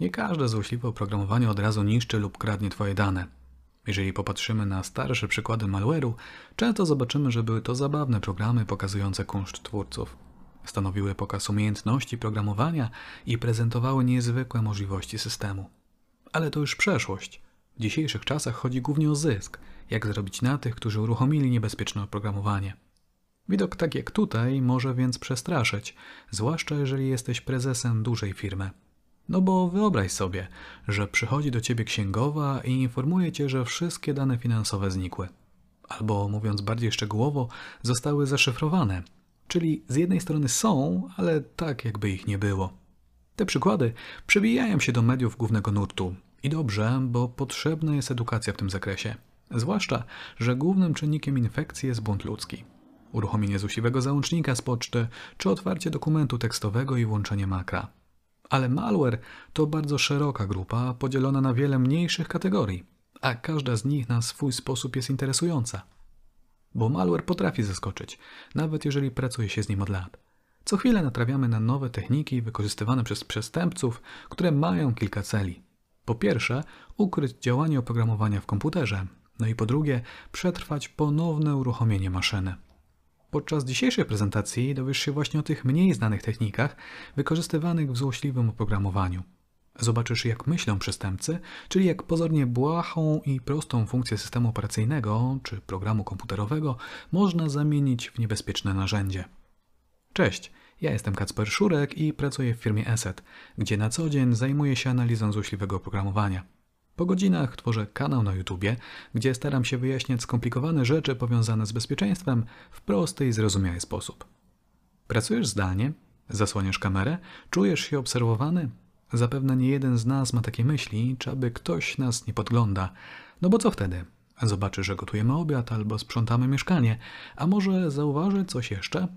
Nie każde złośliwe oprogramowanie od razu niszczy lub kradnie Twoje dane. Jeżeli popatrzymy na starsze przykłady malware'u, często zobaczymy, że były to zabawne programy pokazujące kunszt twórców. Stanowiły pokaz umiejętności programowania i prezentowały niezwykłe możliwości systemu. Ale to już przeszłość. W dzisiejszych czasach chodzi głównie o zysk, jak zrobić na tych, którzy uruchomili niebezpieczne oprogramowanie. Widok tak jak tutaj może więc przestraszyć, zwłaszcza jeżeli jesteś prezesem dużej firmy. No bo wyobraź sobie, że przychodzi do ciebie księgowa i informuje cię, że wszystkie dane finansowe znikły. Albo mówiąc bardziej szczegółowo, zostały zaszyfrowane. Czyli z jednej strony są, ale tak jakby ich nie było. Te przykłady przebijają się do mediów głównego nurtu. I dobrze, bo potrzebna jest edukacja w tym zakresie. Zwłaszcza, że głównym czynnikiem infekcji jest błąd ludzki. Uruchomienie złośliwego załącznika z poczty, czy otwarcie dokumentu tekstowego i włączenie makra. Ale malware to bardzo szeroka grupa, podzielona na wiele mniejszych kategorii, a każda z nich na swój sposób jest interesująca. Bo malware potrafi zaskoczyć, nawet jeżeli pracuje się z nim od lat. Co chwilę natrawiamy na nowe techniki wykorzystywane przez przestępców, które mają kilka celi. Po pierwsze, ukryć działanie oprogramowania w komputerze, no i po drugie, przetrwać ponowne uruchomienie maszyny. Podczas dzisiejszej prezentacji dowiesz się właśnie o tych mniej znanych technikach wykorzystywanych w złośliwym oprogramowaniu. Zobaczysz, jak myślą przestępcy, czyli jak pozornie błahą i prostą funkcję systemu operacyjnego czy programu komputerowego można zamienić w niebezpieczne narzędzie. Cześć, ja jestem Kacper Szurek i pracuję w firmie Eset, gdzie na co dzień zajmuję się analizą złośliwego oprogramowania. Po godzinach tworzę kanał na YouTubie, gdzie staram się wyjaśniać skomplikowane rzeczy powiązane z bezpieczeństwem w prosty i zrozumiały sposób. Pracujesz zdalnie? Zasłaniasz kamerę? Czujesz się obserwowany? Zapewne nie jeden z nas ma takie myśli, czy aby ktoś nas nie podgląda. No bo co wtedy? Zobaczy, że gotujemy obiad albo sprzątamy mieszkanie, a może zauważy coś jeszcze?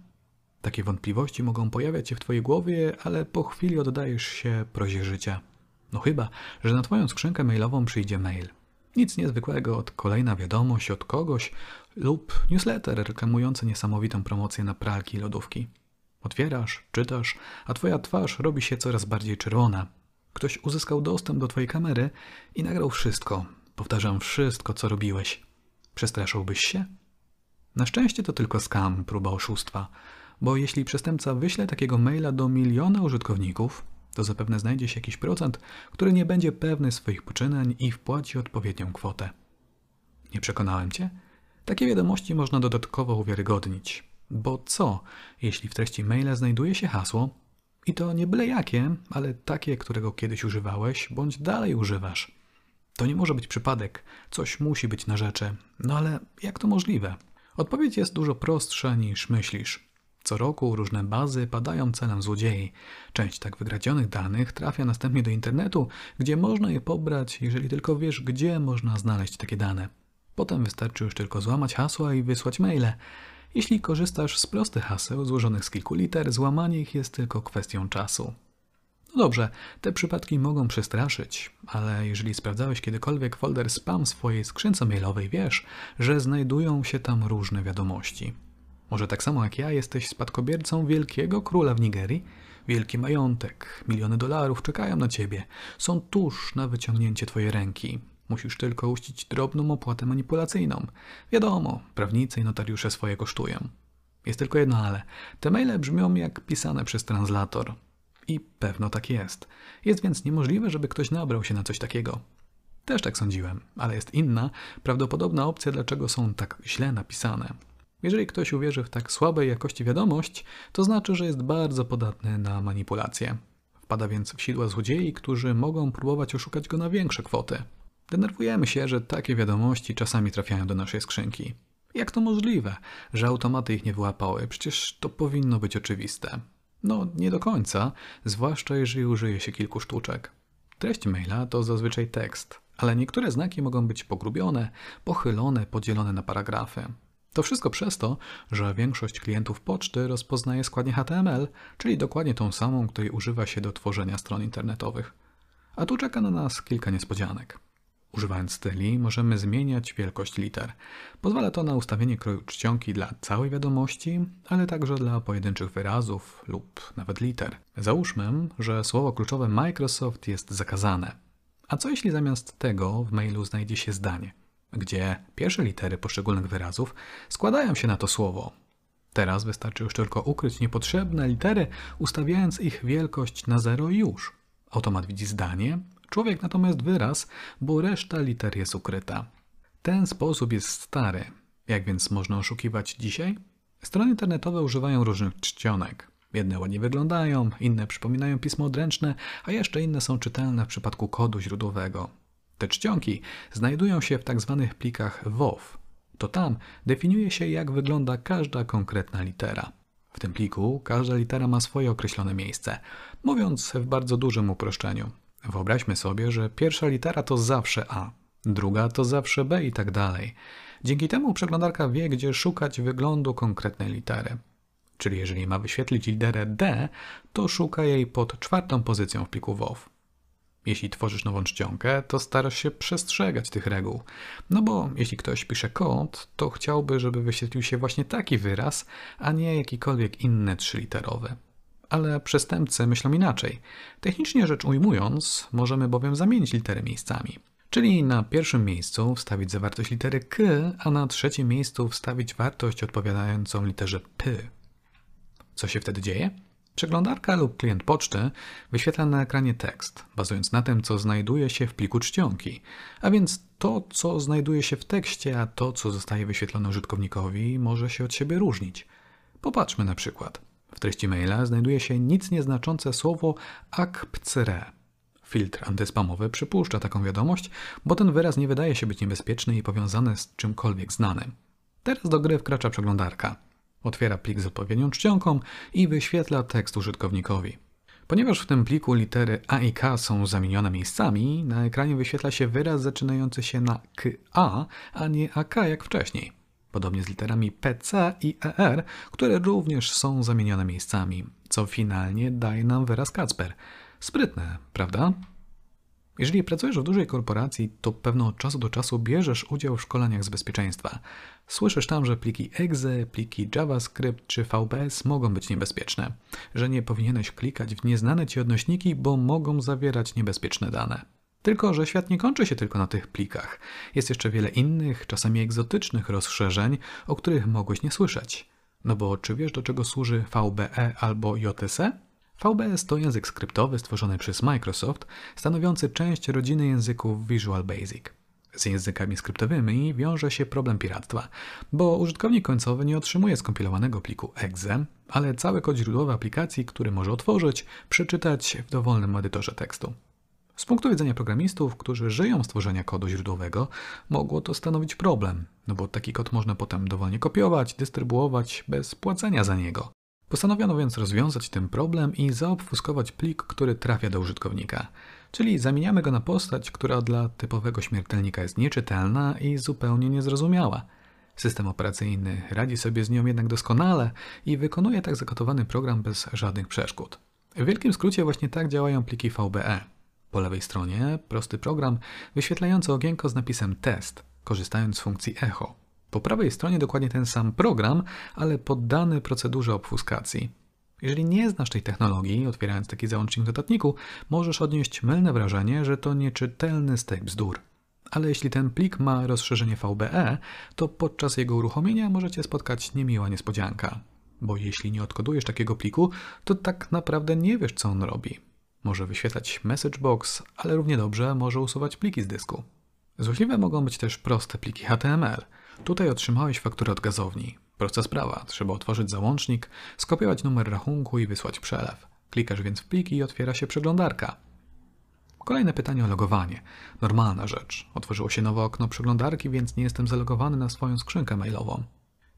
Takie wątpliwości mogą pojawiać się w Twojej głowie, ale po chwili oddajesz się prozie życia. No chyba, że na Twoją skrzynkę mailową przyjdzie mail. Nic niezwykłego od kolejna wiadomość od kogoś lub newsletter reklamujący niesamowitą promocję na pralki i lodówki. Otwierasz, czytasz, a Twoja twarz robi się coraz bardziej czerwona. Ktoś uzyskał dostęp do Twojej kamery i nagrał wszystko. Powtarzam wszystko, co robiłeś. Przestraszyłbyś się? Na szczęście to tylko skam, próba oszustwa, bo jeśli przestępca wyśle takiego maila do miliona użytkowników, to zapewne znajdzie się jakiś procent, który nie będzie pewny swoich poczynań i wpłaci odpowiednią kwotę. Nie przekonałem cię? Takie wiadomości można dodatkowo uwiarygodnić. Bo co, jeśli w treści maila znajduje się hasło, i to nie byle jakie, ale takie, którego kiedyś używałeś, bądź dalej używasz. To nie może być przypadek, coś musi być na rzeczy. No ale jak to możliwe? Odpowiedź jest dużo prostsza niż myślisz. Co roku różne bazy padają celem złodziei. Część tak wygradzionych danych trafia następnie do internetu, gdzie można je pobrać, jeżeli tylko wiesz, gdzie można znaleźć takie dane. Potem wystarczy już tylko złamać hasła i wysłać maile. Jeśli korzystasz z prostych haseł złożonych z kilku liter, złamanie ich jest tylko kwestią czasu. No dobrze, te przypadki mogą przestraszyć, ale jeżeli sprawdzałeś kiedykolwiek folder spam swojej skrzynce mailowej, wiesz, że znajdują się tam różne wiadomości. Może tak samo jak ja jesteś spadkobiercą wielkiego króla w Nigerii? Wielki majątek, miliony dolarów czekają na ciebie. Są tuż na wyciągnięcie twojej ręki. Musisz tylko uścić drobną opłatę manipulacyjną. Wiadomo, prawnicy i notariusze swoje kosztują. Jest tylko jedno ale. Te maile brzmią jak pisane przez translator. I pewno tak jest. Jest więc niemożliwe, żeby ktoś nabrał się na coś takiego. Też tak sądziłem, ale jest inna, prawdopodobna opcja, dlaczego są tak źle napisane. Jeżeli ktoś uwierzy w tak słabej jakości wiadomość, to znaczy, że jest bardzo podatny na manipulacje. Wpada więc w sidła złodziei, którzy mogą próbować oszukać go na większe kwoty. Denerwujemy się, że takie wiadomości czasami trafiają do naszej skrzynki. Jak to możliwe, że automaty ich nie wyłapały? Przecież to powinno być oczywiste. No, nie do końca, zwłaszcza jeżeli użyje się kilku sztuczek. Treść maila to zazwyczaj tekst, ale niektóre znaki mogą być pogrubione, pochylone, podzielone na paragrafy. To wszystko przez to, że większość klientów poczty rozpoznaje składnię HTML, czyli dokładnie tą samą, której używa się do tworzenia stron internetowych. A tu czeka na nas kilka niespodzianek. Używając styli możemy zmieniać wielkość liter. Pozwala to na ustawienie kroju czcionki dla całej wiadomości, ale także dla pojedynczych wyrazów lub nawet liter. Załóżmy, że słowo kluczowe Microsoft jest zakazane. A co jeśli zamiast tego w mailu znajdzie się zdanie, gdzie pierwsze litery poszczególnych wyrazów składają się na to słowo? Teraz wystarczy już tylko ukryć niepotrzebne litery, ustawiając ich wielkość na zero i już. Automat widzi zdanie, człowiek natomiast wyraz, bo reszta liter jest ukryta. Ten sposób jest stary. Jak więc można oszukiwać dzisiaj? Strony internetowe używają różnych czcionek. Jedne ładnie wyglądają, inne przypominają pismo odręczne, a jeszcze inne są czytelne w przypadku kodu źródłowego. Te czcionki znajdują się w tzw. Tak plikach WOW. To tam definiuje się, jak wygląda każda konkretna litera. W tym pliku każda litera ma swoje określone miejsce. Mówiąc w bardzo dużym uproszczeniu, wyobraźmy sobie, że pierwsza litera to zawsze A, druga to zawsze B i tak dalej. Dzięki temu przeglądarka wie, gdzie szukać wyglądu konkretnej litery. Czyli jeżeli ma wyświetlić literę D, to szuka jej pod czwartą pozycją w pliku WOW. Jeśli tworzysz nową czcionkę, to starasz się przestrzegać tych reguł. No bo jeśli ktoś pisze kod, to chciałby, żeby wyświetlił się właśnie taki wyraz, a nie jakikolwiek inny trzyliterowy. Ale przestępcy myślą inaczej. Technicznie rzecz ujmując, możemy bowiem zamienić litery miejscami. Czyli na pierwszym miejscu wstawić zawartość litery K, a na trzecim miejscu wstawić wartość odpowiadającą literze P. Co się wtedy dzieje? Przeglądarka lub klient poczty wyświetla na ekranie tekst, bazując na tym, co znajduje się w pliku czcionki, a więc to, co znajduje się w tekście, a to, co zostaje wyświetlone użytkownikowi, może się od siebie różnić. Popatrzmy na przykład. W treści maila znajduje się nic nieznaczące słowo akpcre. Filtr antyspamowy przypuszcza taką wiadomość, bo ten wyraz nie wydaje się być niebezpieczny i powiązany z czymkolwiek znanym. Teraz do gry wkracza przeglądarka. Otwiera plik z odpowiednią czcionką i wyświetla tekst użytkownikowi. Ponieważ w tym pliku litery A i K są zamienione miejscami, na ekranie wyświetla się wyraz zaczynający się na KA, a nie AK jak wcześniej. Podobnie z literami PC i ER, które również są zamienione miejscami, co finalnie daje nam wyraz Kacper. Sprytne, prawda? Jeżeli pracujesz w dużej korporacji, to pewno od czasu do czasu bierzesz udział w szkoleniach z bezpieczeństwa. Słyszysz tam, że pliki exe, pliki JavaScript czy VBS mogą być niebezpieczne, że nie powinieneś klikać w nieznane ci odnośniki, bo mogą zawierać niebezpieczne dane. Tylko, że świat nie kończy się tylko na tych plikach. Jest jeszcze wiele innych, czasami egzotycznych rozszerzeń, o których mogłeś nie słyszeć. No bo czy wiesz, do czego służy VBE albo JTC? VBS to język skryptowy stworzony przez Microsoft, stanowiący część rodziny języków Visual Basic. Z językami skryptowymi wiąże się problem piractwa, bo użytkownik końcowy nie otrzymuje skompilowanego pliku exe, ale cały kod źródłowy aplikacji, który może otworzyć, przeczytać w dowolnym edytorze tekstu. Z punktu widzenia programistów, którzy żyją z tworzenia kodu źródłowego, mogło to stanowić problem, no bo taki kod można potem dowolnie kopiować, dystrybuować bez płacenia za niego. Postanowiono więc rozwiązać ten problem i zaobfuskować plik, który trafia do użytkownika. Czyli zamieniamy go na postać, która dla typowego śmiertelnika jest nieczytelna i zupełnie niezrozumiała. System operacyjny radzi sobie z nią jednak doskonale i wykonuje tak zakotowany program bez żadnych przeszkód. W wielkim skrócie właśnie tak działają pliki VBE. Po lewej stronie prosty program wyświetlający okienko z napisem test, korzystając z funkcji echo. Po prawej stronie dokładnie ten sam program, ale poddany procedurze obfuskacji. Jeżeli nie znasz tej technologii, otwierając taki załącznik w notatniku, możesz odnieść mylne wrażenie, że to nieczytelny stek bzdur. Ale jeśli ten plik ma rozszerzenie VBE, to podczas jego uruchomienia możecie spotkać niemiła niespodzianka. Bo jeśli nie odkodujesz takiego pliku, to tak naprawdę nie wiesz, co on robi. Może wyświetlać message box, ale równie dobrze może usuwać pliki z dysku. Złośliwe mogą być też proste pliki HTML – Tutaj otrzymałeś fakturę od gazowni. Prosta sprawa, trzeba otworzyć załącznik, skopiować numer rachunku i wysłać przelew. Klikasz więc w pliki i otwiera się przeglądarka. Kolejne pytanie o logowanie. Normalna rzecz. Otworzyło się nowe okno przeglądarki, więc nie jestem zalogowany na swoją skrzynkę mailową.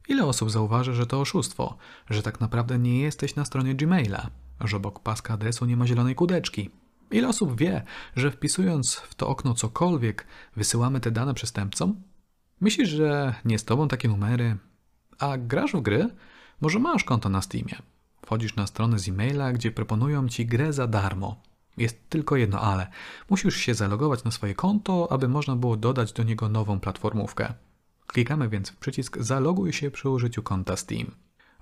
Ile osób zauważy, że to oszustwo, że tak naprawdę nie jesteś na stronie Gmaila, że obok paska adresu nie ma zielonej kudeczki? Ile osób wie, że wpisując w to okno cokolwiek, wysyłamy te dane przestępcom? Myślisz, że nie z tobą takie numery? A grasz w gry? Może masz konto na Steamie? Wchodzisz na stronę z e-maila, gdzie proponują ci grę za darmo. Jest tylko jedno ale. Musisz się zalogować na swoje konto, aby można było dodać do niego nową platformówkę. Klikamy więc w przycisk Zaloguj się przy użyciu konta Steam.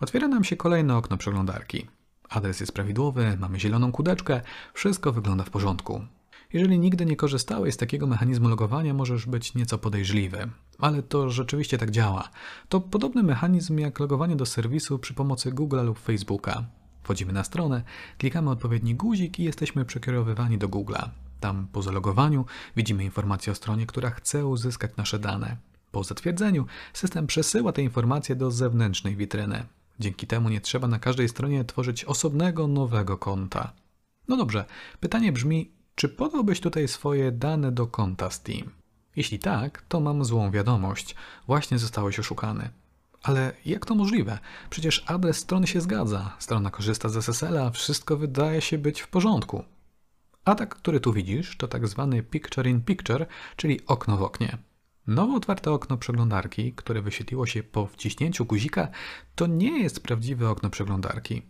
Otwiera nam się kolejne okno przeglądarki. Adres jest prawidłowy, mamy zieloną kudeczkę, wszystko wygląda w porządku. Jeżeli nigdy nie korzystałeś z takiego mechanizmu logowania, możesz być nieco podejrzliwy, ale to rzeczywiście tak działa. To podobny mechanizm jak logowanie do serwisu przy pomocy Google lub Facebooka. Wchodzimy na stronę, klikamy odpowiedni guzik i jesteśmy przekierowywani do Google'a. Tam po zalogowaniu widzimy informację o stronie, która chce uzyskać nasze dane. Po zatwierdzeniu system przesyła te informacje do zewnętrznej witryny. Dzięki temu nie trzeba na każdej stronie tworzyć osobnego, nowego konta. No dobrze, pytanie brzmi, czy podałbyś tutaj swoje dane do konta Steam? Jeśli tak, to mam złą wiadomość. Właśnie zostałeś oszukany. Ale jak to możliwe? Przecież adres strony się zgadza, strona korzysta z SSL-a, wszystko wydaje się być w porządku. Atak, który tu widzisz, to tak zwany Picture in Picture, czyli okno w oknie. Nowo otwarte okno przeglądarki, które wyświetliło się po wciśnięciu guzika, to nie jest prawdziwe okno przeglądarki.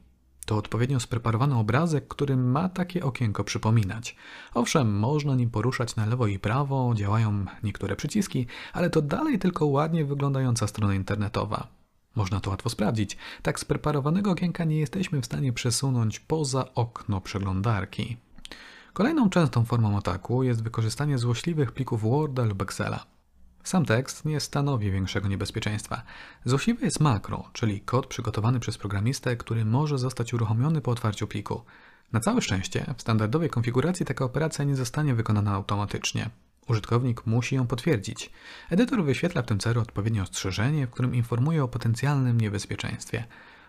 To odpowiednio spreparowany obrazek, który ma takie okienko przypominać. Owszem, można nim poruszać na lewo i prawo, działają niektóre przyciski, ale to dalej tylko ładnie wyglądająca strona internetowa. Można to łatwo sprawdzić. Tak spreparowanego okienka nie jesteśmy w stanie przesunąć poza okno przeglądarki. Kolejną częstą formą ataku jest wykorzystanie złośliwych plików Worda lub Excela. Sam tekst nie stanowi większego niebezpieczeństwa. Złośliwe jest makro, czyli kod przygotowany przez programistę, który może zostać uruchomiony po otwarciu pliku. Na całe szczęście, w standardowej konfiguracji taka operacja nie zostanie wykonana automatycznie. Użytkownik musi ją potwierdzić. Edytor wyświetla w tym celu odpowiednie ostrzeżenie, w którym informuje o potencjalnym niebezpieczeństwie.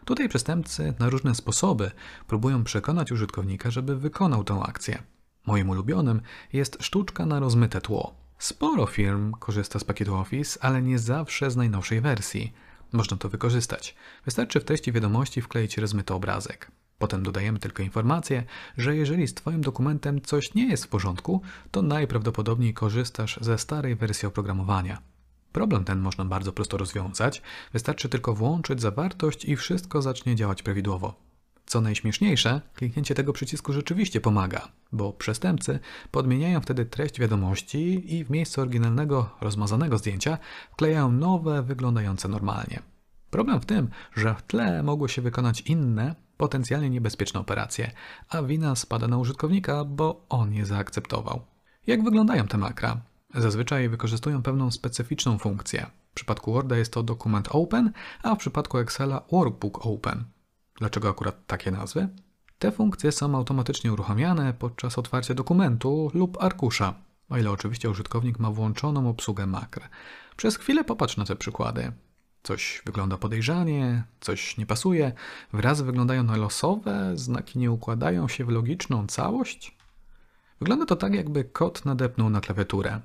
Tutaj przestępcy na różne sposoby próbują przekonać użytkownika, żeby wykonał tę akcję. Moim ulubionym jest sztuczka na rozmyte tło. Sporo firm korzysta z pakietu Office, ale nie zawsze z najnowszej wersji. Można to wykorzystać. Wystarczy w treści wiadomości wkleić rozmyty obrazek. Potem dodajemy tylko informację, że jeżeli z Twoim dokumentem coś nie jest w porządku, to najprawdopodobniej korzystasz ze starej wersji oprogramowania. Problem ten można bardzo prosto rozwiązać, wystarczy tylko włączyć zawartość i wszystko zacznie działać prawidłowo. Co najśmieszniejsze, kliknięcie tego przycisku rzeczywiście pomaga, bo przestępcy podmieniają wtedy treść wiadomości i w miejsce oryginalnego, rozmazanego zdjęcia wklejają nowe, wyglądające normalnie. Problem w tym, że w tle mogły się wykonać inne, potencjalnie niebezpieczne operacje, a wina spada na użytkownika, bo on je zaakceptował. Jak wyglądają te makra? Zazwyczaj wykorzystują pewną specyficzną funkcję. W przypadku Worda jest to dokument Open, a w przypadku Excela Workbook Open. Dlaczego akurat takie nazwy? Te funkcje są automatycznie uruchamiane podczas otwarcia dokumentu lub arkusza, o ile oczywiście użytkownik ma włączoną obsługę makr. Przez chwilę popatrz na te przykłady. Coś wygląda podejrzanie, coś nie pasuje, wyrazy wyglądają na losowe, znaki nie układają się w logiczną całość. Wygląda to tak, jakby kot nadepnął na klawiaturę.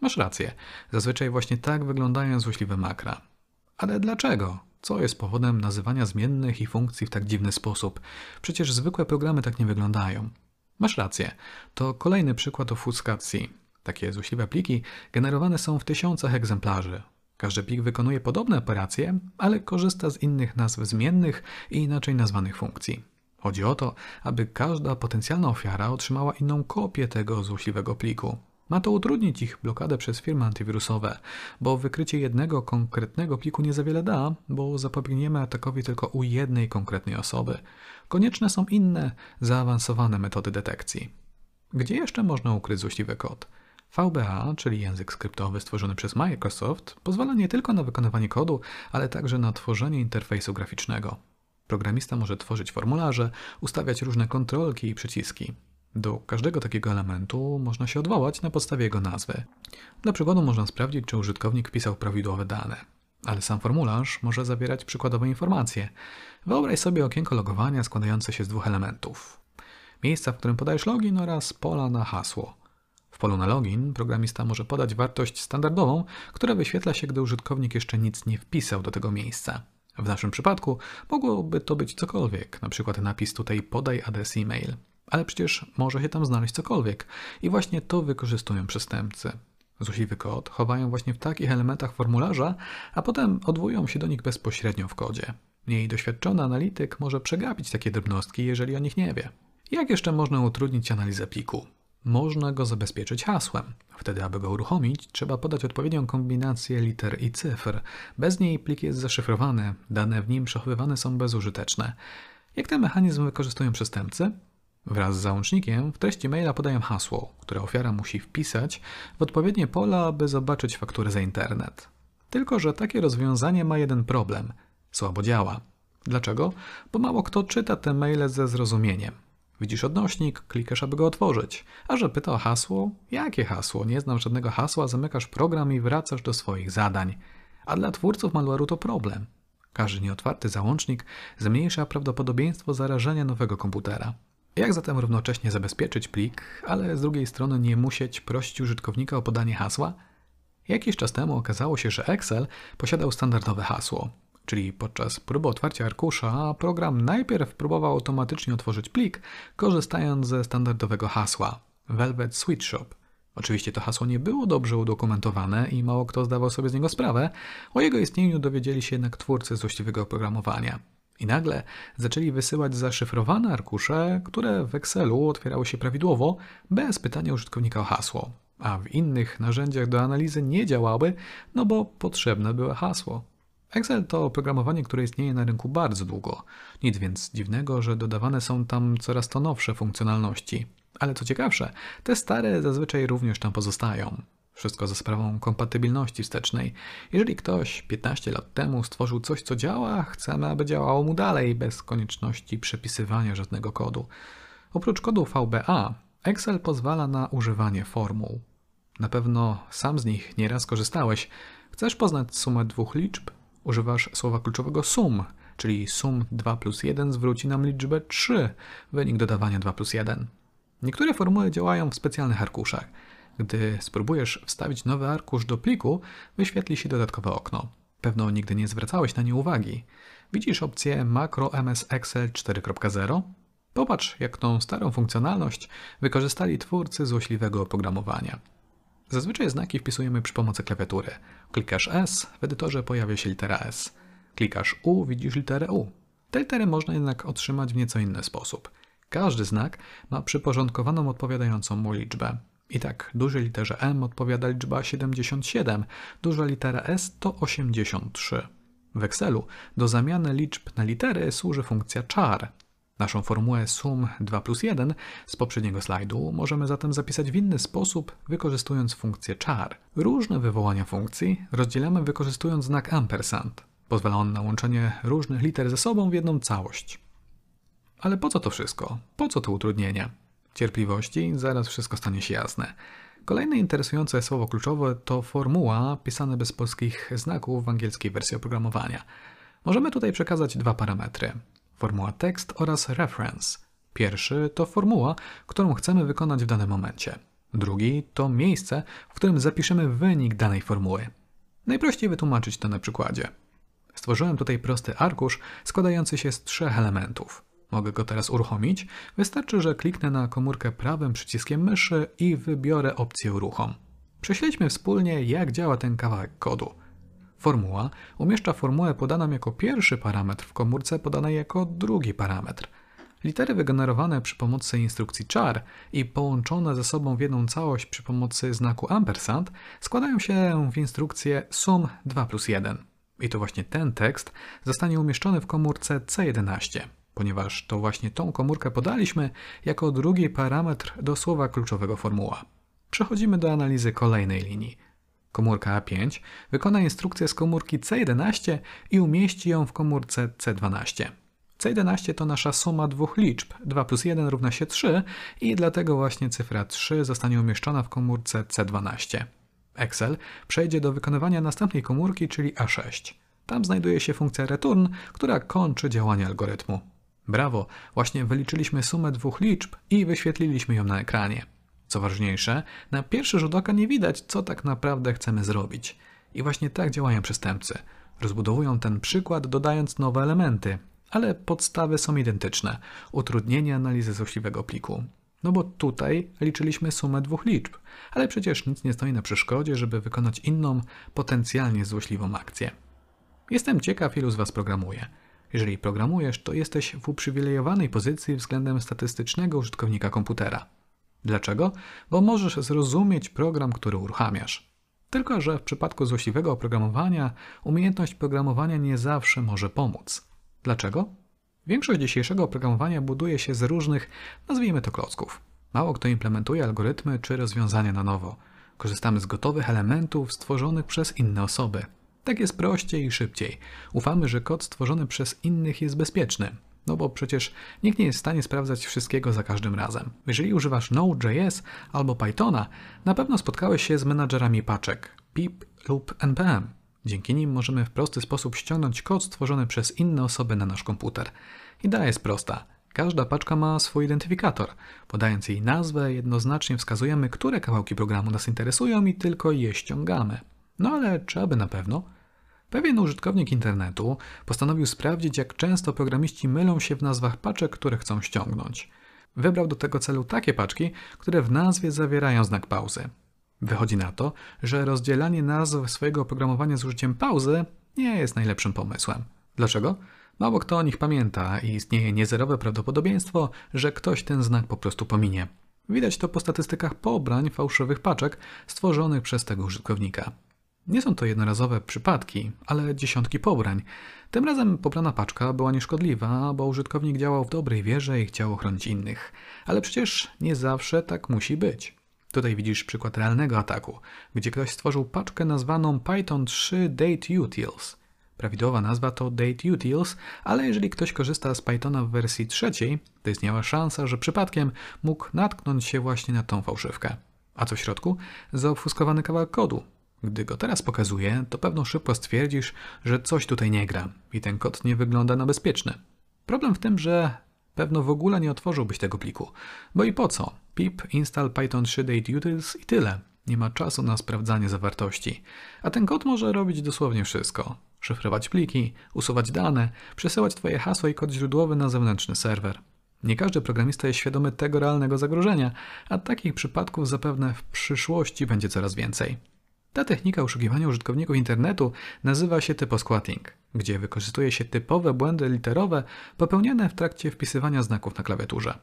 Masz rację, zazwyczaj właśnie tak wyglądają złośliwe makra. Ale dlaczego? Co jest powodem nazywania zmiennych i funkcji w tak dziwny sposób? Przecież zwykłe programy tak nie wyglądają. Masz rację, to kolejny przykład ofuscacji. Takie złośliwe pliki generowane są w tysiącach egzemplarzy. Każdy plik wykonuje podobne operacje, ale korzysta z innych nazw zmiennych i inaczej nazwanych funkcji. Chodzi o to, aby każda potencjalna ofiara otrzymała inną kopię tego złośliwego pliku. Ma to utrudnić ich blokadę przez firmy antywirusowe, bo wykrycie jednego konkretnego pliku nie za wiele da, bo zapobiegniemy atakowi tylko u jednej konkretnej osoby. Konieczne są inne, zaawansowane metody detekcji. Gdzie jeszcze można ukryć złośliwy kod? VBA, czyli język skryptowy stworzony przez Microsoft, pozwala nie tylko na wykonywanie kodu, ale także na tworzenie interfejsu graficznego. Programista może tworzyć formularze, ustawiać różne kontrolki i przyciski. Do każdego takiego elementu można się odwołać na podstawie jego nazwy. Dla przykładu można sprawdzić, czy użytkownik wpisał prawidłowe dane. Ale sam formularz może zawierać przykładowe informacje. Wyobraź sobie okienko logowania składające się z dwóch elementów. Miejsca, w którym podajesz login oraz pola na hasło. W polu na login programista może podać wartość standardową, która wyświetla się, gdy użytkownik jeszcze nic nie wpisał do tego miejsca. W naszym przypadku mogłoby to być cokolwiek, np. napis tutaj podaj adres e-mail ale przecież może się tam znaleźć cokolwiek. I właśnie to wykorzystują przestępcy. Złośliwy kod chowają właśnie w takich elementach formularza, a potem odwołują się do nich bezpośrednio w kodzie. Mniej doświadczony analityk może przegapić takie drobnostki, jeżeli o nich nie wie. Jak jeszcze można utrudnić analizę pliku? Można go zabezpieczyć hasłem. Wtedy, aby go uruchomić, trzeba podać odpowiednią kombinację liter i cyfr. Bez niej plik jest zaszyfrowany, dane w nim przechowywane są bezużyteczne. Jak ten mechanizm wykorzystują przestępcy? Wraz z załącznikiem w treści maila podają hasło, które ofiara musi wpisać w odpowiednie pola, aby zobaczyć fakturę za internet. Tylko, że takie rozwiązanie ma jeden problem słabo działa. Dlaczego? Bo mało kto czyta te maile ze zrozumieniem. Widzisz odnośnik, klikasz, aby go otworzyć. A że pyta o hasło? Jakie hasło? Nie znam żadnego hasła, zamykasz program i wracasz do swoich zadań. A dla twórców malware'u to problem. Każdy nieotwarty załącznik zmniejsza prawdopodobieństwo zarażenia nowego komputera. Jak zatem równocześnie zabezpieczyć plik, ale z drugiej strony nie musieć prosić użytkownika o podanie hasła? Jakiś czas temu okazało się, że Excel posiadał standardowe hasło, czyli podczas próby otwarcia arkusza program najpierw próbował automatycznie otworzyć plik, korzystając ze standardowego hasła Velvet Switch Shop. Oczywiście to hasło nie było dobrze udokumentowane i mało kto zdawał sobie z niego sprawę. O jego istnieniu dowiedzieli się jednak twórcy złośliwego oprogramowania. I nagle zaczęli wysyłać zaszyfrowane arkusze, które w Excelu otwierały się prawidłowo, bez pytania użytkownika o hasło, a w innych narzędziach do analizy nie działały, no bo potrzebne było hasło. Excel to oprogramowanie, które istnieje na rynku bardzo długo. Nic więc dziwnego, że dodawane są tam coraz to nowsze funkcjonalności. Ale co ciekawsze, te stare zazwyczaj również tam pozostają. Wszystko za sprawą kompatybilności wstecznej. Jeżeli ktoś 15 lat temu stworzył coś, co działa, chcemy, aby działało mu dalej, bez konieczności przepisywania żadnego kodu. Oprócz kodu VBA, Excel pozwala na używanie formuł. Na pewno sam z nich nieraz korzystałeś. Chcesz poznać sumę dwóch liczb? Używasz słowa kluczowego sum, czyli sum 2 plus 1 zwróci nam liczbę 3, wynik dodawania 2 plus 1. Niektóre formuły działają w specjalnych arkuszach. Gdy spróbujesz wstawić nowy arkusz do pliku, wyświetli się dodatkowe okno. Pewno nigdy nie zwracałeś na nie uwagi. Widzisz opcję Macro MS Excel 4.0? Popatrz, jak tą starą funkcjonalność wykorzystali twórcy złośliwego oprogramowania. Zazwyczaj znaki wpisujemy przy pomocy klawiatury. Klikasz S, w edytorze pojawia się litera S. Klikasz U, widzisz literę U. Te litery można jednak otrzymać w nieco inny sposób. Każdy znak ma przyporządkowaną odpowiadającą mu liczbę. I tak, dużej literze M odpowiada liczba 77, duża litera S to 83. W Excelu do zamiany liczb na litery służy funkcja char. Naszą formułę sum 2 plus 1 z poprzedniego slajdu możemy zatem zapisać w inny sposób, wykorzystując funkcję char. Różne wywołania funkcji rozdzielamy wykorzystując znak ampersand. Pozwala on na łączenie różnych liter ze sobą w jedną całość. Ale po co to wszystko? Po co to utrudnienia? Cierpliwości, zaraz wszystko stanie się jasne. Kolejne interesujące słowo kluczowe to formuła pisane bez polskich znaków w angielskiej wersji oprogramowania. Możemy tutaj przekazać dwa parametry: formuła tekst oraz reference. Pierwszy to formuła, którą chcemy wykonać w danym momencie. Drugi to miejsce, w którym zapiszemy wynik danej formuły. Najprościej wytłumaczyć to na przykładzie. Stworzyłem tutaj prosty arkusz składający się z trzech elementów. Mogę go teraz uruchomić. Wystarczy, że kliknę na komórkę prawym przyciskiem myszy i wybiorę opcję uruchom. Prześledźmy wspólnie, jak działa ten kawałek kodu. Formuła umieszcza formułę podaną jako pierwszy parametr w komórce podanej jako drugi parametr. Litery wygenerowane przy pomocy instrukcji char i połączone ze sobą w jedną całość przy pomocy znaku ampersand składają się w instrukcję sum 2 plus 1. I to właśnie ten tekst zostanie umieszczony w komórce C11 ponieważ to właśnie tą komórkę podaliśmy jako drugi parametr do słowa kluczowego formuła. Przechodzimy do analizy kolejnej linii. Komórka A5 wykona instrukcję z komórki C11 i umieści ją w komórce C12. C11 to nasza suma dwóch liczb, 2 plus 1 równa się 3 i dlatego właśnie cyfra 3 zostanie umieszczona w komórce C12. Excel przejdzie do wykonywania następnej komórki, czyli A6. Tam znajduje się funkcja return, która kończy działanie algorytmu. Brawo, właśnie wyliczyliśmy sumę dwóch liczb i wyświetliliśmy ją na ekranie. Co ważniejsze, na pierwszy rzut oka nie widać, co tak naprawdę chcemy zrobić. I właśnie tak działają przestępcy. Rozbudowują ten przykład, dodając nowe elementy, ale podstawy są identyczne. Utrudnienie analizy złośliwego pliku. No bo tutaj liczyliśmy sumę dwóch liczb, ale przecież nic nie stoi na przeszkodzie, żeby wykonać inną, potencjalnie złośliwą akcję. Jestem ciekaw, ilu z Was programuje. Jeżeli programujesz, to jesteś w uprzywilejowanej pozycji względem statystycznego użytkownika komputera. Dlaczego? Bo możesz zrozumieć program, który uruchamiasz. Tylko, że w przypadku złośliwego oprogramowania umiejętność programowania nie zawsze może pomóc. Dlaczego? Większość dzisiejszego oprogramowania buduje się z różnych, nazwijmy to klocków. Mało kto implementuje algorytmy czy rozwiązania na nowo. Korzystamy z gotowych elementów stworzonych przez inne osoby. Tak jest prościej i szybciej. Ufamy, że kod stworzony przez innych jest bezpieczny. No bo przecież nikt nie jest w stanie sprawdzać wszystkiego za każdym razem. Jeżeli używasz Node.js albo Pythona, na pewno spotkałeś się z menadżerami paczek pip lub npm. Dzięki nim możemy w prosty sposób ściągnąć kod stworzony przez inne osoby na nasz komputer. Idea jest prosta. Każda paczka ma swój identyfikator. Podając jej nazwę, jednoznacznie wskazujemy, które kawałki programu nas interesują i tylko je ściągamy. No ale czy aby na pewno? Pewien użytkownik internetu postanowił sprawdzić, jak często programiści mylą się w nazwach paczek, które chcą ściągnąć. Wybrał do tego celu takie paczki, które w nazwie zawierają znak pauzy. Wychodzi na to, że rozdzielanie nazw swojego oprogramowania z użyciem pauzy nie jest najlepszym pomysłem. Dlaczego? Mało kto o nich pamięta i istnieje niezerowe prawdopodobieństwo, że ktoś ten znak po prostu pominie. Widać to po statystykach pobrań fałszywych paczek stworzonych przez tego użytkownika. Nie są to jednorazowe przypadki, ale dziesiątki pobrań. Tym razem pobrana paczka była nieszkodliwa, bo użytkownik działał w dobrej wierze i chciał ochronić innych. Ale przecież nie zawsze tak musi być. Tutaj widzisz przykład realnego ataku, gdzie ktoś stworzył paczkę nazwaną Python 3 Date Utils. Prawidłowa nazwa to Date Utils, ale jeżeli ktoś korzysta z Pythona w wersji trzeciej, to istniała szansa, że przypadkiem mógł natknąć się właśnie na tą fałszywkę. A co w środku? Zaofuskowany kawałek kodu, gdy go teraz pokazuję, to pewno szybko stwierdzisz, że coś tutaj nie gra i ten kod nie wygląda na bezpieczny. Problem w tym, że pewno w ogóle nie otworzyłbyś tego pliku. Bo i po co? pip install python 3 date utils i tyle. Nie ma czasu na sprawdzanie zawartości. A ten kod może robić dosłownie wszystko. Szyfrować pliki, usuwać dane, przesyłać Twoje hasło i kod źródłowy na zewnętrzny serwer. Nie każdy programista jest świadomy tego realnego zagrożenia, a takich przypadków zapewne w przyszłości będzie coraz więcej. Ta technika oszukiwania użytkowników internetu nazywa się typosquatting, gdzie wykorzystuje się typowe błędy literowe popełniane w trakcie wpisywania znaków na klawiaturze.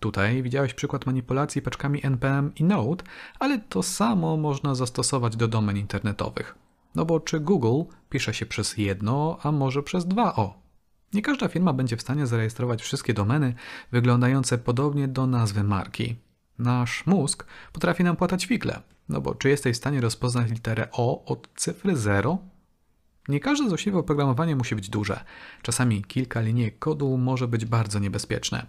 Tutaj widziałeś przykład manipulacji paczkami npm i node, ale to samo można zastosować do domen internetowych. No bo czy Google pisze się przez jedno, a może przez dwa o? Nie każda firma będzie w stanie zarejestrować wszystkie domeny wyglądające podobnie do nazwy marki. Nasz mózg potrafi nam płatać figle, no bo czy jesteś w stanie rozpoznać literę O od cyfry 0? Nie każde złośliwe oprogramowanie musi być duże. Czasami kilka linijek kodu może być bardzo niebezpieczne.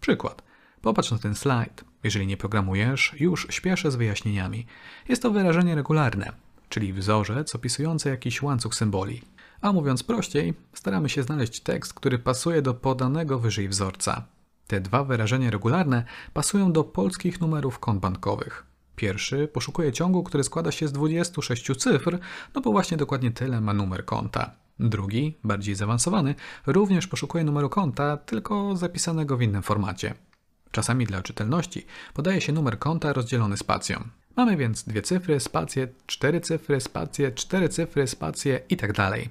Przykład. Popatrz na ten slajd. Jeżeli nie programujesz, już śpieszę z wyjaśnieniami. Jest to wyrażenie regularne, czyli wzorzec opisujący jakiś łańcuch symboli. A mówiąc prościej, staramy się znaleźć tekst, który pasuje do podanego wyżej wzorca. Te dwa wyrażenia regularne pasują do polskich numerów kont bankowych. Pierwszy poszukuje ciągu, który składa się z 26 cyfr, no bo właśnie dokładnie tyle ma numer konta. Drugi, bardziej zaawansowany, również poszukuje numeru konta, tylko zapisanego w innym formacie. Czasami dla czytelności podaje się numer konta rozdzielony spacją. Mamy więc dwie cyfry, spacje, cztery cyfry, spacje, cztery cyfry, spacje i tak dalej.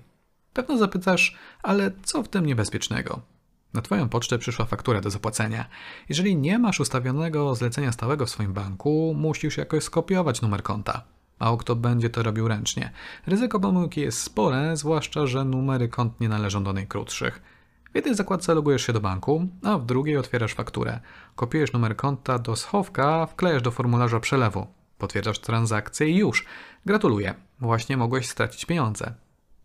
Pewno zapytasz, ale co w tym niebezpiecznego? Na Twoją pocztę przyszła faktura do zapłacenia. Jeżeli nie masz ustawionego zlecenia stałego w swoim banku, musisz jakoś skopiować numer konta. Mało kto będzie to robił ręcznie. Ryzyko pomyłki jest spore, zwłaszcza, że numery kont nie należą do najkrótszych. W jednej zakładce logujesz się do banku, a w drugiej otwierasz fakturę. Kopiujesz numer konta do schowka, wklejasz do formularza przelewu. Potwierdzasz transakcję i już. Gratuluję, właśnie mogłeś stracić pieniądze.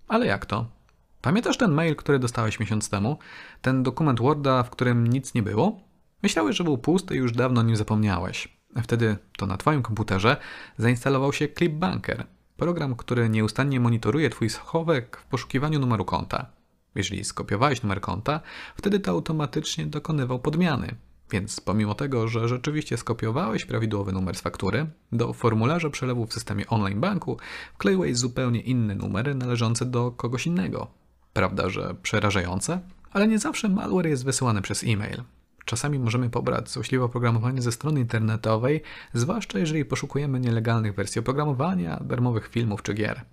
Ale jak to? Pamiętasz ten mail, który dostałeś miesiąc temu? Ten dokument Worda, w którym nic nie było? Myślałeś, że był pusty i już dawno o nim zapomniałeś. Wtedy to na Twoim komputerze zainstalował się Clipbanker, program, który nieustannie monitoruje Twój schowek w poszukiwaniu numeru konta. Jeżeli skopiowałeś numer konta, wtedy to automatycznie dokonywał podmiany. Więc pomimo tego, że rzeczywiście skopiowałeś prawidłowy numer z faktury, do formularza przelewu w systemie online banku wkleiłeś zupełnie inny numer należący do kogoś innego. Prawda, że przerażające? Ale nie zawsze malware jest wysyłany przez e-mail. Czasami możemy pobrać złośliwe oprogramowanie ze strony internetowej, zwłaszcza jeżeli poszukujemy nielegalnych wersji oprogramowania, darmowych filmów czy gier.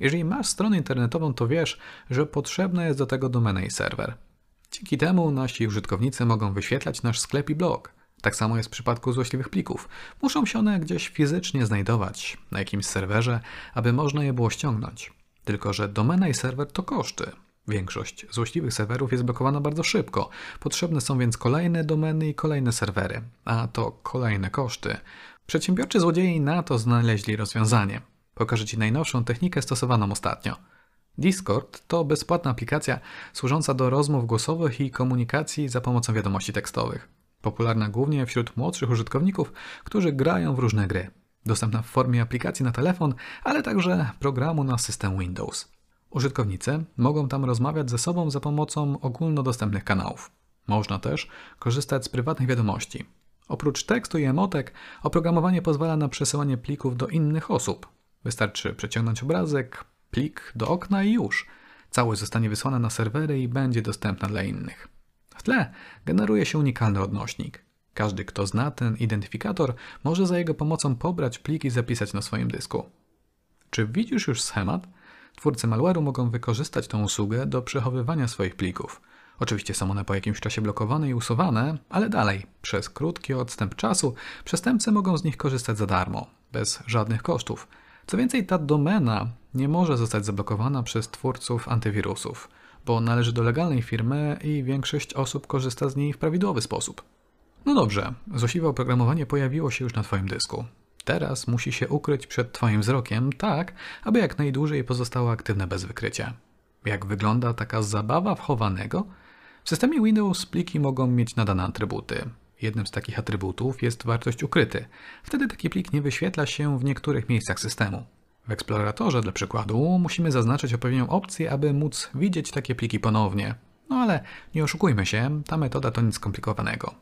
Jeżeli masz stronę internetową, to wiesz, że potrzebna jest do tego domena i serwer. Dzięki temu nasi użytkownicy mogą wyświetlać nasz sklep i blog. Tak samo jest w przypadku złośliwych plików. Muszą się one gdzieś fizycznie znajdować, na jakimś serwerze, aby można je było ściągnąć. Tylko, że domena i serwer to koszty. Większość złośliwych serwerów jest blokowana bardzo szybko. Potrzebne są więc kolejne domeny i kolejne serwery, a to kolejne koszty. Przedsiębiorczy złodzieje na to znaleźli rozwiązanie. Pokażę Ci najnowszą technikę stosowaną ostatnio. Discord to bezpłatna aplikacja służąca do rozmów głosowych i komunikacji za pomocą wiadomości tekstowych. Popularna głównie wśród młodszych użytkowników, którzy grają w różne gry. Dostępna w formie aplikacji na telefon, ale także programu na system Windows. Użytkownicy mogą tam rozmawiać ze sobą za pomocą ogólnodostępnych kanałów. Można też korzystać z prywatnych wiadomości. Oprócz tekstu i emotek, oprogramowanie pozwala na przesyłanie plików do innych osób. Wystarczy przeciągnąć obrazek, plik do okna i już. Całość zostanie wysłana na serwery i będzie dostępna dla innych. W tle generuje się unikalny odnośnik. Każdy, kto zna ten identyfikator, może za jego pomocą pobrać plik i zapisać na swoim dysku. Czy widzisz już schemat? Twórcy malware'u mogą wykorzystać tę usługę do przechowywania swoich plików. Oczywiście są one po jakimś czasie blokowane i usuwane, ale dalej, przez krótki odstęp czasu, przestępcy mogą z nich korzystać za darmo, bez żadnych kosztów. Co więcej, ta domena nie może zostać zablokowana przez twórców antywirusów, bo należy do legalnej firmy i większość osób korzysta z niej w prawidłowy sposób. No dobrze, złośliwe oprogramowanie pojawiło się już na Twoim dysku. Teraz musi się ukryć przed Twoim wzrokiem tak, aby jak najdłużej pozostało aktywne bez wykrycia. Jak wygląda taka zabawa wchowanego? W systemie Windows pliki mogą mieć nadane atrybuty. Jednym z takich atrybutów jest wartość ukryty. Wtedy taki plik nie wyświetla się w niektórych miejscach systemu. W eksploratorze dla przykładu musimy zaznaczyć odpowiednią opcję, aby móc widzieć takie pliki ponownie. No ale nie oszukujmy się, ta metoda to nic skomplikowanego.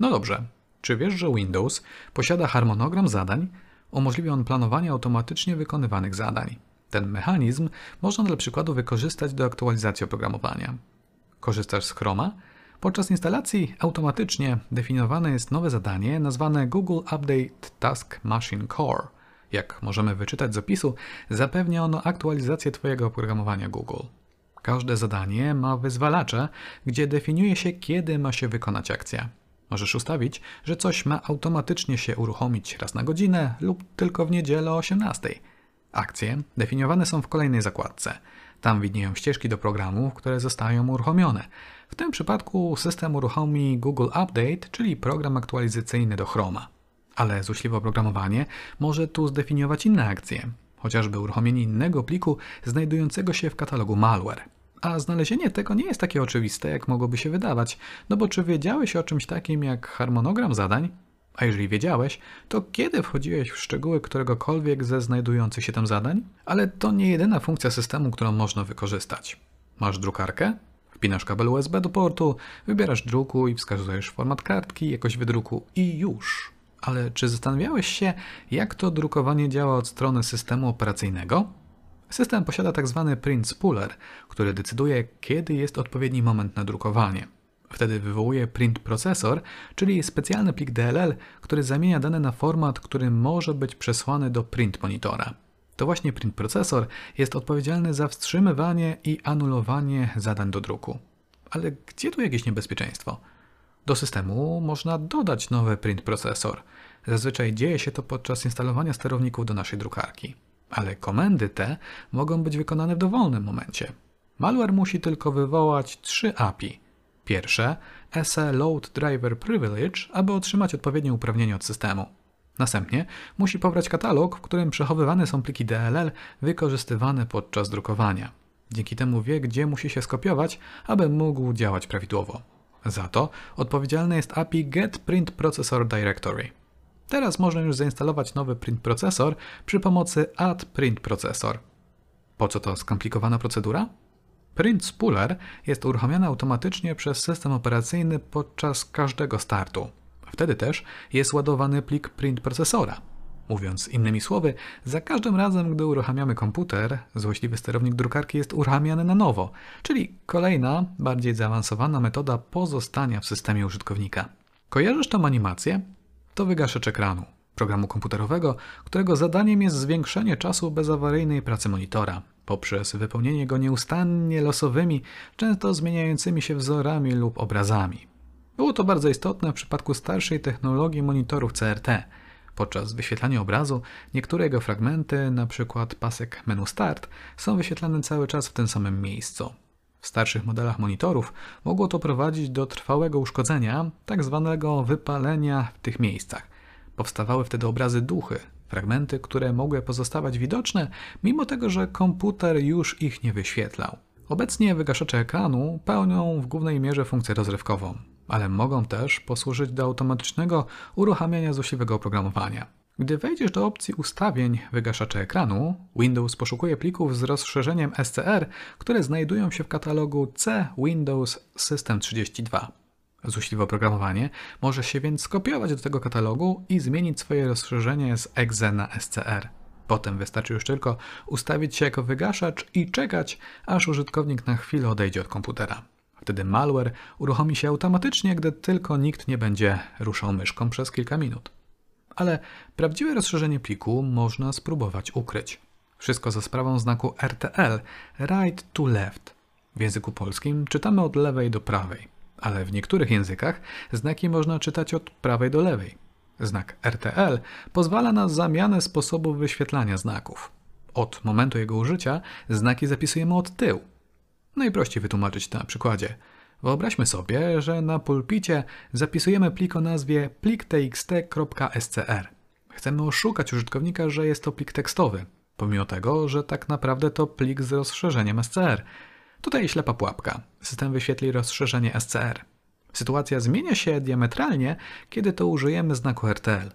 No dobrze, czy wiesz, że Windows posiada harmonogram zadań? Umożliwia on planowanie automatycznie wykonywanych zadań. Ten mechanizm można dla przykładu wykorzystać do aktualizacji oprogramowania. Korzystasz z Chroma? Podczas instalacji automatycznie definiowane jest nowe zadanie nazwane Google Update Task Machine Core. Jak możemy wyczytać z opisu, zapewnia ono aktualizację Twojego oprogramowania Google. Każde zadanie ma wyzwalacze, gdzie definiuje się, kiedy ma się wykonać akcja. Możesz ustawić, że coś ma automatycznie się uruchomić raz na godzinę lub tylko w niedzielę o 18. Akcje definiowane są w kolejnej zakładce. Tam widnieją ścieżki do programów, które zostają uruchomione. W tym przypadku system uruchomi Google Update, czyli program aktualizacyjny do Chroma. Ale złośliwe oprogramowanie może tu zdefiniować inne akcje, chociażby uruchomienie innego pliku znajdującego się w katalogu malware. A znalezienie tego nie jest takie oczywiste, jak mogłoby się wydawać, no bo czy wiedziałeś o czymś takim jak harmonogram zadań? A jeżeli wiedziałeś, to kiedy wchodziłeś w szczegóły któregokolwiek ze znajdujących się tam zadań? Ale to nie jedyna funkcja systemu, którą można wykorzystać. Masz drukarkę? Wpinasz kabel USB do portu, wybierasz druku i wskazujesz format kartki, jakość wydruku i już. Ale czy zastanawiałeś się, jak to drukowanie działa od strony systemu operacyjnego? System posiada tzw. Tak print spooler, który decyduje, kiedy jest odpowiedni moment na drukowanie. Wtedy wywołuje print procesor, czyli specjalny plik DLL, który zamienia dane na format, który może być przesłany do print monitora. To właśnie print procesor jest odpowiedzialny za wstrzymywanie i anulowanie zadań do druku. Ale gdzie tu jakieś niebezpieczeństwo? Do systemu można dodać nowy print procesor. Zazwyczaj dzieje się to podczas instalowania sterowników do naszej drukarki. Ale komendy te mogą być wykonane w dowolnym momencie. Malware musi tylko wywołać trzy API. Pierwsze SE Load Driver Privilege, aby otrzymać odpowiednie uprawnienie od systemu. Następnie musi pobrać katalog, w którym przechowywane są pliki DLL wykorzystywane podczas drukowania. Dzięki temu wie, gdzie musi się skopiować, aby mógł działać prawidłowo. Za to odpowiedzialne jest API Get Print Processor Directory. Teraz można już zainstalować nowy print procesor przy pomocy add print processor. Po co to skomplikowana procedura? Print spooler jest uruchamiany automatycznie przez system operacyjny podczas każdego startu. Wtedy też jest ładowany plik print procesora. Mówiąc innymi słowy, za każdym razem, gdy uruchamiamy komputer, złośliwy sterownik drukarki jest uruchamiany na nowo, czyli kolejna, bardziej zaawansowana metoda pozostania w systemie użytkownika. Kojarzysz tą animację? To wygaszacz ekranu. Programu komputerowego, którego zadaniem jest zwiększenie czasu bezawaryjnej pracy monitora poprzez wypełnienie go nieustannie losowymi, często zmieniającymi się wzorami lub obrazami. Było to bardzo istotne w przypadku starszej technologii monitorów CRT. Podczas wyświetlania obrazu niektóre jego fragmenty, np. pasek menu Start, są wyświetlane cały czas w tym samym miejscu. W starszych modelach monitorów mogło to prowadzić do trwałego uszkodzenia, tak zwanego wypalenia w tych miejscach. Powstawały wtedy obrazy duchy, fragmenty, które mogły pozostawać widoczne, mimo tego, że komputer już ich nie wyświetlał. Obecnie wygaszacze ekranu pełnią w głównej mierze funkcję rozrywkową, ale mogą też posłużyć do automatycznego uruchamiania złośliwego oprogramowania. Gdy wejdziesz do opcji ustawień wygaszacza ekranu, Windows poszukuje plików z rozszerzeniem SCR, które znajdują się w katalogu C Windows System 32. Złośliwe oprogramowanie może się więc skopiować do tego katalogu i zmienić swoje rozszerzenie z exe na SCR. Potem wystarczy już tylko ustawić się jako wygaszacz i czekać, aż użytkownik na chwilę odejdzie od komputera. Wtedy malware uruchomi się automatycznie, gdy tylko nikt nie będzie ruszał myszką przez kilka minut. Ale prawdziwe rozszerzenie pliku można spróbować ukryć. Wszystko za sprawą znaku RTL, right to left. W języku polskim czytamy od lewej do prawej, ale w niektórych językach znaki można czytać od prawej do lewej. Znak RTL pozwala na zamianę sposobu wyświetlania znaków. Od momentu jego użycia znaki zapisujemy od tyłu, Najprościej wytłumaczyć na przykładzie. Wyobraźmy sobie, że na pulpicie zapisujemy plik o nazwie plik.txt.scr. Chcemy oszukać użytkownika, że jest to plik tekstowy, pomimo tego, że tak naprawdę to plik z rozszerzeniem SCR. Tutaj ślepa pułapka. System wyświetli rozszerzenie SCR. Sytuacja zmienia się diametralnie, kiedy to użyjemy znaku RTL.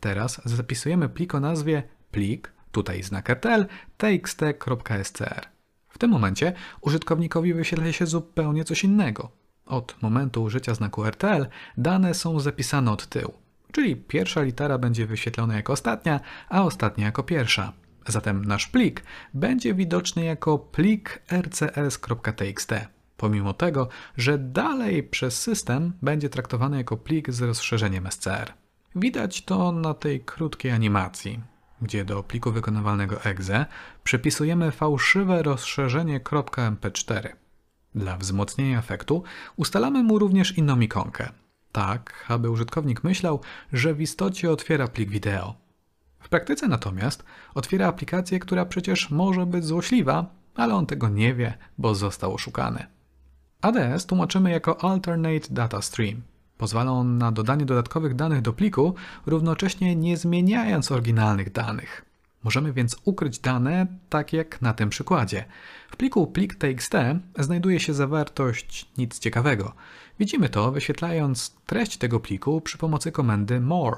Teraz zapisujemy plik o nazwie plik, tutaj znak RTL, txt.scr. W tym momencie użytkownikowi wyświetla się zupełnie coś innego. Od momentu użycia znaku RTL dane są zapisane od tyłu, czyli pierwsza litera będzie wyświetlona jako ostatnia, a ostatnia jako pierwsza. Zatem nasz plik będzie widoczny jako plik rcs.txt, pomimo tego, że dalej przez system będzie traktowany jako plik z rozszerzeniem SCR. Widać to na tej krótkiej animacji gdzie do pliku wykonywalnego exe przypisujemy fałszywe rozszerzenie .mp4. Dla wzmocnienia efektu ustalamy mu również inną ikonkę, tak aby użytkownik myślał, że w istocie otwiera plik wideo. W praktyce natomiast otwiera aplikację, która przecież może być złośliwa, ale on tego nie wie, bo został oszukany. ADS tłumaczymy jako Alternate Data Stream – Pozwala on na dodanie dodatkowych danych do pliku, równocześnie nie zmieniając oryginalnych danych. Możemy więc ukryć dane, tak jak na tym przykładzie. W pliku plik.txt znajduje się zawartość nic ciekawego. Widzimy to wyświetlając treść tego pliku przy pomocy komendy more.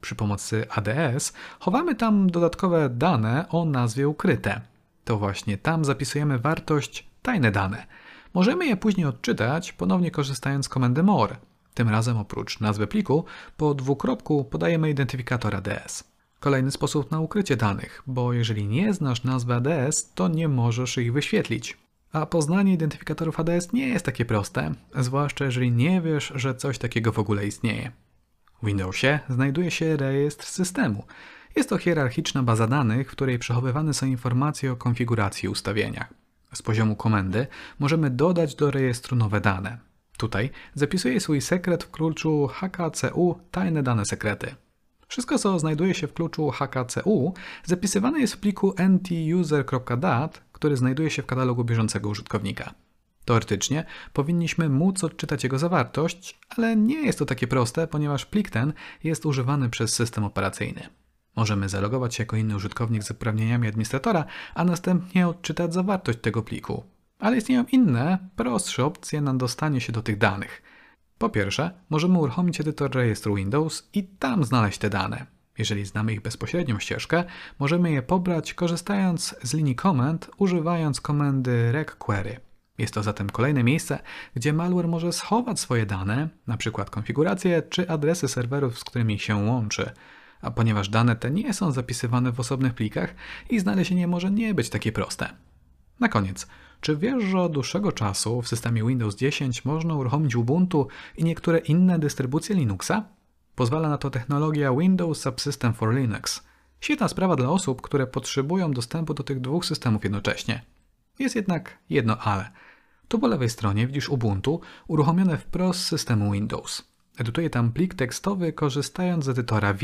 Przy pomocy ADS chowamy tam dodatkowe dane o nazwie ukryte. To właśnie tam zapisujemy wartość tajne dane. Możemy je później odczytać, ponownie korzystając z komendy more. Tym razem oprócz nazwy pliku, po dwukropku podajemy identyfikator ADS. Kolejny sposób na ukrycie danych, bo jeżeli nie znasz nazwy ADS, to nie możesz ich wyświetlić. A poznanie identyfikatorów ADS nie jest takie proste, zwłaszcza jeżeli nie wiesz, że coś takiego w ogóle istnieje. W Windowsie znajduje się rejestr systemu. Jest to hierarchiczna baza danych, w której przechowywane są informacje o konfiguracji i ustawieniach. Z poziomu komendy możemy dodać do rejestru nowe dane. Tutaj zapisuję swój sekret w kluczu HKCU tajne dane sekrety. Wszystko, co znajduje się w kluczu HKCU, zapisywane jest w pliku ntuser.dat, który znajduje się w katalogu bieżącego użytkownika. Teoretycznie powinniśmy móc odczytać jego zawartość, ale nie jest to takie proste, ponieważ plik ten jest używany przez system operacyjny. Możemy zalogować się jako inny użytkownik z uprawnieniami administratora, a następnie odczytać zawartość tego pliku, ale istnieją inne, prostsze opcje na dostanie się do tych danych. Po pierwsze, możemy uruchomić edytor rejestru Windows i tam znaleźć te dane. Jeżeli znamy ich bezpośrednią ścieżkę, możemy je pobrać korzystając z linii komend, używając komendy regquery. Jest to zatem kolejne miejsce, gdzie malware może schować swoje dane, np. konfiguracje czy adresy serwerów, z którymi się łączy. A ponieważ dane te nie są zapisywane w osobnych plikach, ich znalezienie może nie być takie proste. Na koniec, czy wiesz, że od dłuższego czasu w systemie Windows 10 można uruchomić Ubuntu i niektóre inne dystrybucje Linuxa? Pozwala na to technologia Windows Subsystem for Linux. Świetna sprawa dla osób, które potrzebują dostępu do tych dwóch systemów jednocześnie. Jest jednak jedno ale. Tu po lewej stronie widzisz Ubuntu uruchomione wprost z systemu Windows. Edytuję tam plik tekstowy korzystając z edytora V.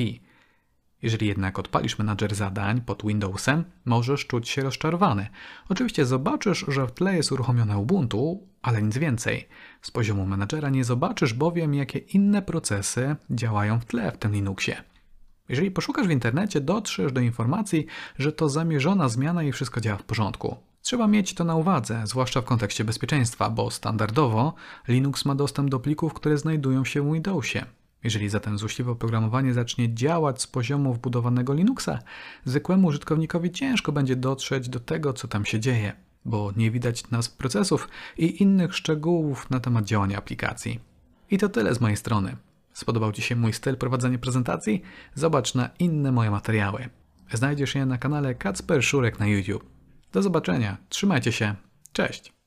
Jeżeli jednak odpalisz menadżer zadań pod Windowsem, możesz czuć się rozczarowany. Oczywiście zobaczysz, że w tle jest uruchomione Ubuntu, ale nic więcej. Z poziomu menadżera nie zobaczysz bowiem, jakie inne procesy działają w tle w tym Linuxie. Jeżeli poszukasz w internecie, dotrzesz do informacji, że to zamierzona zmiana i wszystko działa w porządku. Trzeba mieć to na uwadze, zwłaszcza w kontekście bezpieczeństwa, bo standardowo Linux ma dostęp do plików, które znajdują się w Windowsie. Jeżeli zatem złośliwe oprogramowanie zacznie działać z poziomu wbudowanego Linuxa, zwykłemu użytkownikowi ciężko będzie dotrzeć do tego, co tam się dzieje, bo nie widać nazw procesów i innych szczegółów na temat działania aplikacji. I to tyle z mojej strony. Spodobał Ci się mój styl prowadzenia prezentacji? Zobacz na inne moje materiały. Znajdziesz je na kanale Kacper Szurek na YouTube. Do zobaczenia, trzymajcie się, cześć!